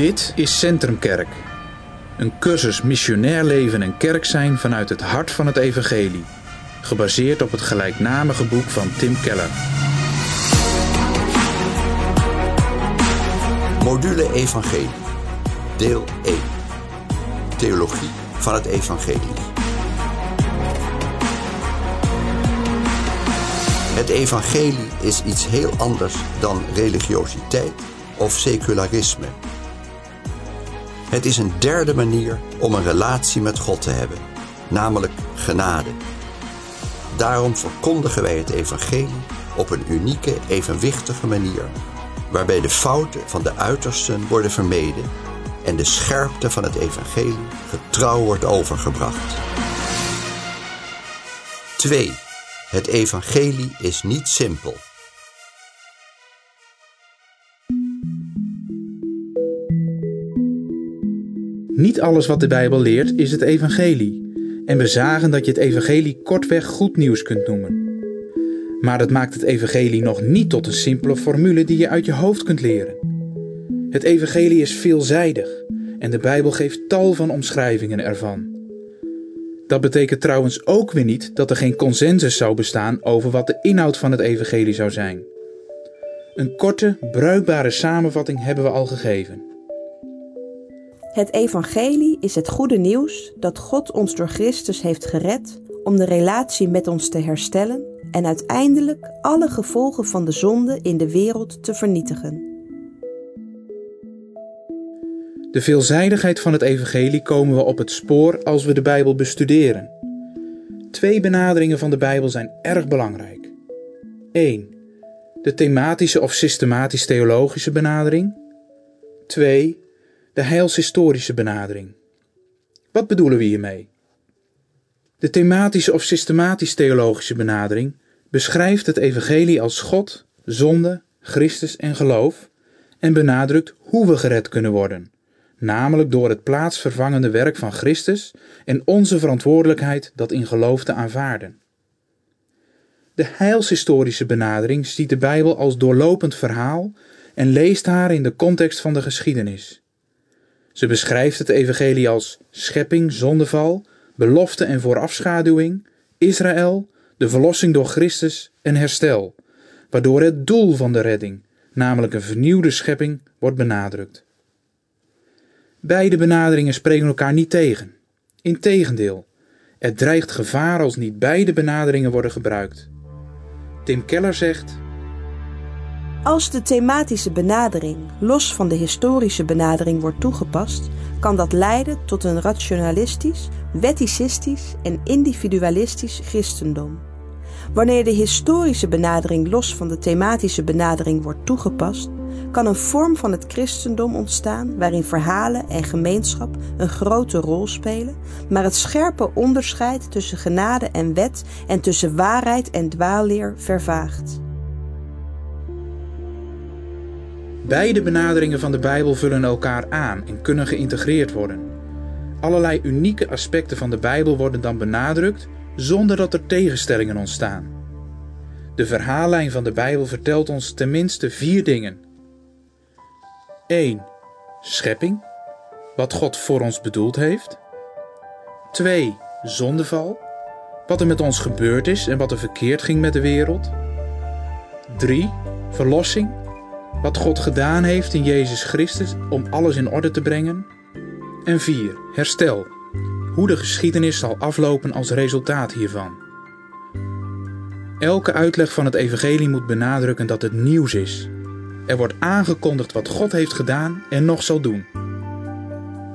Dit is Centrumkerk. Een cursus missionair leven en kerk zijn vanuit het hart van het evangelie. Gebaseerd op het gelijknamige boek van Tim Keller. Module Evangelie. Deel 1. Theologie van het Evangelie. Het Evangelie is iets heel anders dan religiositeit of secularisme. Het is een derde manier om een relatie met God te hebben, namelijk genade. Daarom verkondigen wij het evangelie op een unieke, evenwichtige manier, waarbij de fouten van de uitersten worden vermeden en de scherpte van het evangelie getrouw wordt overgebracht. 2. Het evangelie is niet simpel. Niet alles wat de Bijbel leert is het evangelie. En we zagen dat je het evangelie kortweg goed nieuws kunt noemen. Maar dat maakt het evangelie nog niet tot een simpele formule die je uit je hoofd kunt leren. Het evangelie is veelzijdig en de Bijbel geeft tal van omschrijvingen ervan. Dat betekent trouwens ook weer niet dat er geen consensus zou bestaan over wat de inhoud van het evangelie zou zijn. Een korte, bruikbare samenvatting hebben we al gegeven. Het evangelie is het goede nieuws dat God ons door Christus heeft gered om de relatie met ons te herstellen en uiteindelijk alle gevolgen van de zonde in de wereld te vernietigen. De veelzijdigheid van het evangelie komen we op het spoor als we de Bijbel bestuderen. Twee benaderingen van de Bijbel zijn erg belangrijk. 1. De thematische of systematisch-theologische benadering. 2 de heilshistorische benadering. Wat bedoelen we hiermee? De thematische of systematisch-theologische benadering beschrijft het evangelie als God, zonde, Christus en geloof en benadrukt hoe we gered kunnen worden, namelijk door het plaatsvervangende werk van Christus en onze verantwoordelijkheid dat in geloof te aanvaarden. De heilshistorische benadering ziet de Bijbel als doorlopend verhaal en leest haar in de context van de geschiedenis. Ze beschrijft het evangelie als schepping, zondeval, belofte en voorafschaduwing, Israël, de verlossing door Christus en herstel, waardoor het doel van de redding, namelijk een vernieuwde schepping, wordt benadrukt. Beide benaderingen spreken elkaar niet tegen. Integendeel, er dreigt gevaar als niet beide benaderingen worden gebruikt. Tim Keller zegt als de thematische benadering los van de historische benadering wordt toegepast, kan dat leiden tot een rationalistisch, weticistisch en individualistisch christendom. Wanneer de historische benadering los van de thematische benadering wordt toegepast, kan een vorm van het christendom ontstaan waarin verhalen en gemeenschap een grote rol spelen, maar het scherpe onderscheid tussen genade en wet en tussen waarheid en dwaalleer vervaagt. Beide benaderingen van de Bijbel vullen elkaar aan en kunnen geïntegreerd worden. Allerlei unieke aspecten van de Bijbel worden dan benadrukt zonder dat er tegenstellingen ontstaan. De verhaallijn van de Bijbel vertelt ons tenminste vier dingen. 1. Schepping, wat God voor ons bedoeld heeft. 2. Zondeval, wat er met ons gebeurd is en wat er verkeerd ging met de wereld. 3. Verlossing, wat God gedaan heeft in Jezus Christus om alles in orde te brengen. En 4. Herstel. Hoe de geschiedenis zal aflopen als resultaat hiervan. Elke uitleg van het evangelie moet benadrukken dat het nieuws is. Er wordt aangekondigd wat God heeft gedaan en nog zal doen.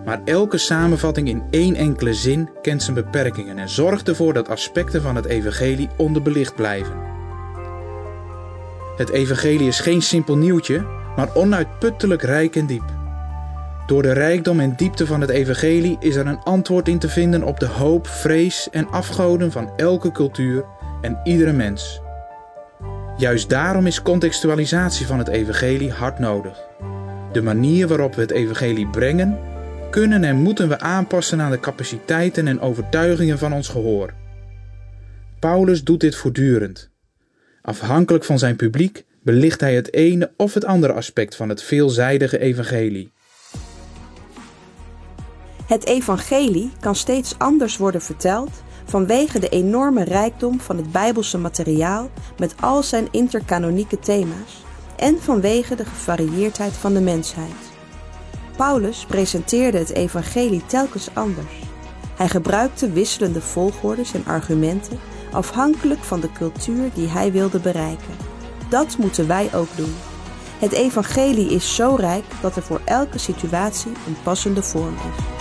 Maar elke samenvatting in één enkele zin kent zijn beperkingen en zorgt ervoor dat aspecten van het evangelie onderbelicht blijven. Het evangelie is geen simpel nieuwtje, maar onuitputtelijk rijk en diep. Door de rijkdom en diepte van het evangelie is er een antwoord in te vinden op de hoop, vrees en afgoden van elke cultuur en iedere mens. Juist daarom is contextualisatie van het evangelie hard nodig. De manier waarop we het evangelie brengen, kunnen en moeten we aanpassen aan de capaciteiten en overtuigingen van ons gehoor. Paulus doet dit voortdurend. Afhankelijk van zijn publiek belicht hij het ene of het andere aspect van het veelzijdige evangelie. Het evangelie kan steeds anders worden verteld vanwege de enorme rijkdom van het bijbelse materiaal met al zijn intercanonieke thema's en vanwege de gevarieerdheid van de mensheid. Paulus presenteerde het evangelie telkens anders. Hij gebruikte wisselende volgordes en argumenten afhankelijk van de cultuur die hij wilde bereiken. Dat moeten wij ook doen. Het evangelie is zo rijk dat er voor elke situatie een passende vorm is.